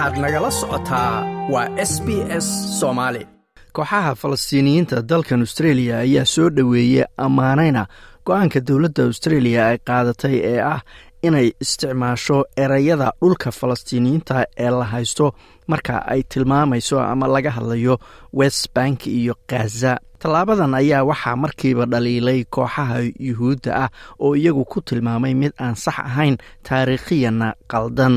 waxaad nagala socotaa waa s b s soomaali kooxaha falastiiniyiinta dalkan austreeliya ayaa soo dhoweeyey ammaanayna. Go'aanka dowladda austreeliya ay qaadatay ee ah inay isticmaasho ereyada dhulka falastiiniyiinta ee la haysto marka ay tilmaamayso ama laga hadlayo west bank iyo khaza tallaabadan ayaa waxaa markiiba dhaliilay kooxaha yuhuudda ah oo iyagu ku tilmaamay mid aan sax ahayn taariikhiyana qaldan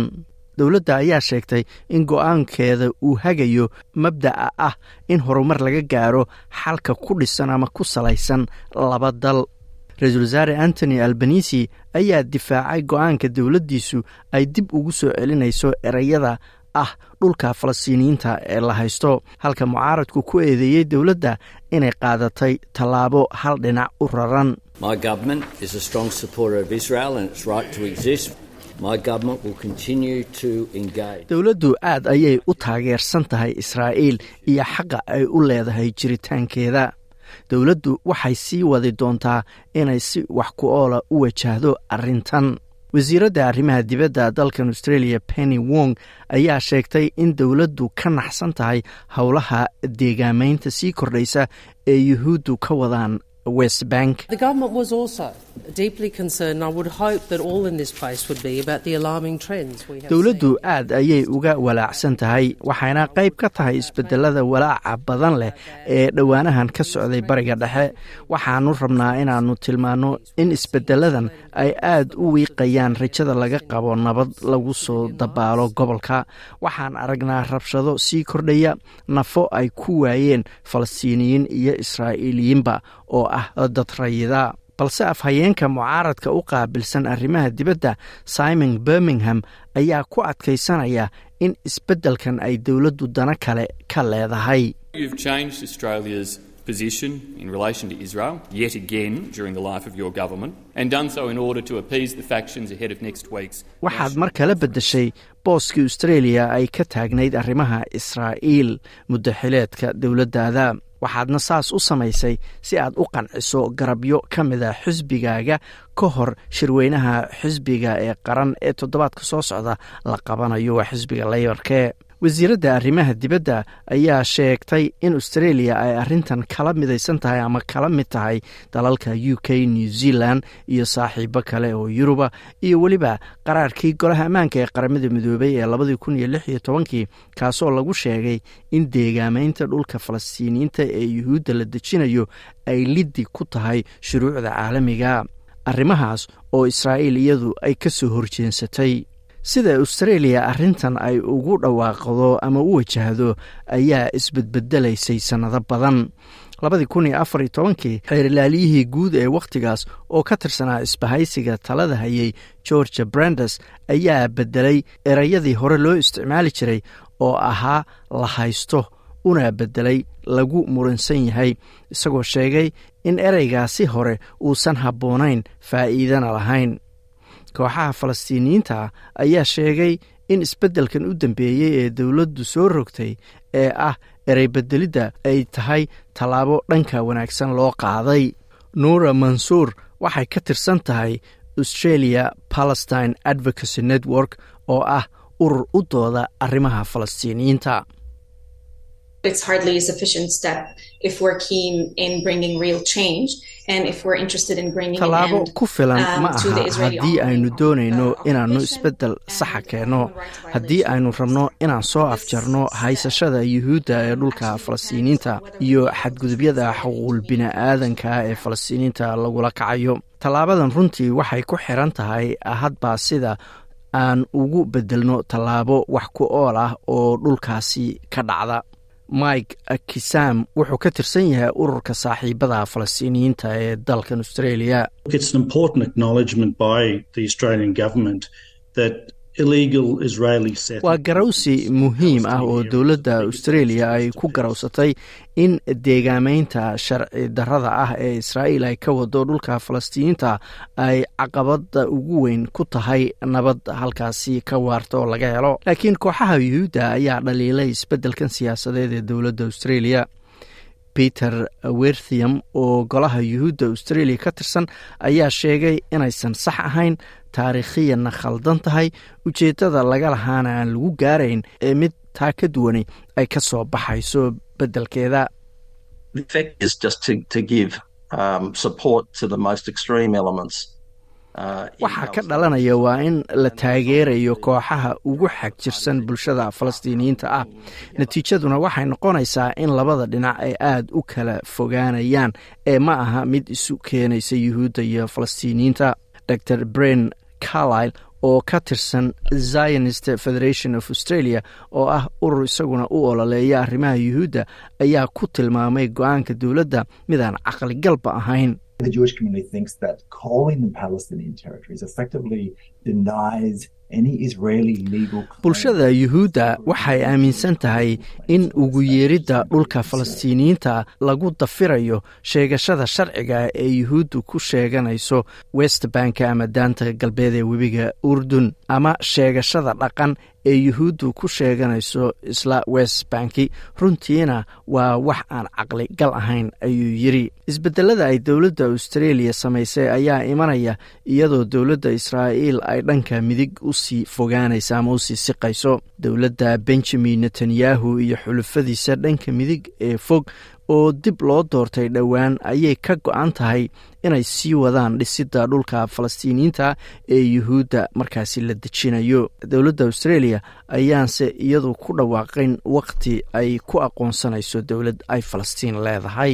dowladda ayaa sheegtay in go'aankeeda uu hagayo mabda'a ah in horumar laga gaaro xalka ku dhisan ama ku salaysan laba dal. Ra'iisul wasaare antony albanisi ayaa difaacay go'aanka dowladdiisu ay dib ugu soo celinayso ereyada ah dhulka falastiiniyiinta ee la haysto halka mucaaradku ku eedeeyey dowladda inay qaadatay tallaabo hal dhinac u raran dowladdu aad ayay u taageersan tahay israa'iil iyo xaqa ay u leedahay jiritaankeeda. Dowladdu waxay sii wadi doontaa inay si wax ku oola u wajahdo arrintan. Wasiiradda arrimaha dibadda dalkan australia penny wong ayaa sheegtay in dowladdu ka naxsan tahay howlaha deegaamaynta sii kordhaysa ee yuhuuddu ka wadaan west bank dowladdu aad ayay uga walaacsan tahay waxayna qayb ka tahay isbedelada walaaca badan leh ee dhowaanahan ka socday bariga dhexe. Waxaanu rabnaa inaannu tilmaanno in isbedeladan ay aad u wiiqayaan rajada laga qabo nabad lagu soo dabaalo gobolka. Waxaan aragnaa rabshado sii kordhaya nafo ay ku waayeen falastiiniyiin iyo israa'iiliyiinba oo ah dad rayida balse afhayeenka mucaaradka u qaabilsan arrimaha dibadda simon birmingham ayaa ku adkaysanaya in isbeddelkan ay dowladdu dano kale ka leedahay. Position in relation to Israel yet again during the life of your government and done so in order to appease the factions ahead of next week's waxaad mar kale beddeshay booskii australia ay ka taagnayd arrimaha israa'iil muddaxileedka dowladdaada waxaadna saas u samaysay si aad u qanciso garabyo ka mida xisbigaaga ka hor shirweynaha xisbiga ee qaran ee toddobaadka soo socda la qabanayo waa xisbiga laybarke wasiiradda arrimaha dibadda ayaa sheegtay in australia ay arrintan kala midaysan tahay ama kala mid tahay dalalka u k new zealand iyo saaxiibo kale oo yuruba iyo weliba qaraarkii golaha ammaanka ee qaramada midoobay ee labadii kun iyo lix iyo tobankii kaasoo lagu sheegay in deegaamaynta dhulka falastiiniyiinta ee yuhuudda la dejinayo ay liddi ku tahay shuruucda caalamiga arrimahaas oo israa'iil iyadu ay ka soo horjeensatay sida australia arrintan ay ugu dhawaaqdo ama u wajahdo ayaa isbedbedelaysay sannado badan. Labadii kun iyo afar iyo tobankii xeerilaaliyihii guud ee wakhtigaas oo ka tirsanaa isbahaysiga talada hayay georgia brandes ayaa beddelay ereyadii hore loo isticmaali jiray oo ahaa la haysto una beddelay lagu muransan yahay isagoo sheegay in ereygaasi hore uusan habboonayn faa'iidana lahayn kooxaha falastiiniyiinta ayaa sheegay in isbeddelkan u dambeeyey ee dowladdu soo rogtay ee ah ereybedelidda ay tahay tallaabo dhanka wanaagsan loo qaaday. Nuura mansuur waxay ka tirsan tahay australia palestine advocacy network oo ah urur u dooda arrimaha falastiiniyiinta tallaabo ku filan ma aha haddii aynu doonayno inaannu isbeddel saxa keenno haddii aynu rabno inaan soo afjarno haysashada yuhuudda ee dhulka falastiiniyiinta iyo xadgudubyada xuquuqul bini'aadanka ee falastiiniyiinta lagula kacayo. Tallaabadan runtii waxay ku xiran tahay hadbaa sida aan ugu beddelno tallaabo wax ku ool ah oo dhulkaasi ka dhacda mike kisam wuxuu ka tirsan yahay ururka saaxiibada falastiiniyiinta ee dalkan australia waa garawsi muhiim ah oo dowladda australia ay ku garawsatay in deegaamaynta sharci darrada ah ee israa'iil ay ka wado dhulka falastiiniyiinta ay caqabada ugu weyn ku tahay nabad halkaasi ka waarta oo laga helo. Laakiin kooxaha yuhuudda ayaa dhaliilay isbeddelkan siyaasadeed ee dowladda australia. Peter werthium oo golaha yuhuudda australia ka tirsan ayaa sheegay inaysan sax ahayn taariikhiyanna khaldan tahay ujeeddada laga lahaana aan lagu gaarayn ee mid taa ka duwanay ay ka soo baxayso beddelkeeda. Waxaa ka dhalanaya waa in la taageerayo kooxaha ugu xag jirsan bulshada falastiiniyiinta ah. natiijaduna waxay noqonaysaa in labada dhinac ay aad u kala fogaanayaan ee ma aha mid isu keenaysa yuhuudda iyo falastiiniyiinta. Dor bren carlile oo ka tirsan zionist federation of australia oo ah urur isaguna u ololeeya arrimaha yuhuudda ayaa ku tilmaamay go'aanka dowladda. Midaan caqligalba ahayn Bulshada yuhuudda waxay aaminsan tahay in ugu yeeridda dhulka falastiiniyiinta lagu dafirayo sheegashada sharciga ee yuhuuddu ku sheeganayso west banka ama daanta galbeed ee webiga urdun ama sheegashada dhaqan ee yuhuuddu ku sheeganayso isla west banki. Runtiina waa wax aan caqli gal ahayn ayuu yidri isbedelada ay dowladda australia samaysay ayaa imanaya iyadoo dowladda israa'iil ay dhanka midig u sii fogaanaysa ama u sii siqayso dowladda benjamin netanyahu iyo xulufadiisa dhanka midig ee fog oo dib loo doortay dhowaan ayay ka go-an tahay inay sii wadaan dhisidda dhulka falastiiniyiinta ee yuhuudda markaasi la dejinayo. Dowladda australia ayaanse iyadu ku dhawaaqayn waqti ay ku aqoonsanayso dowlad ay falastiin leedahay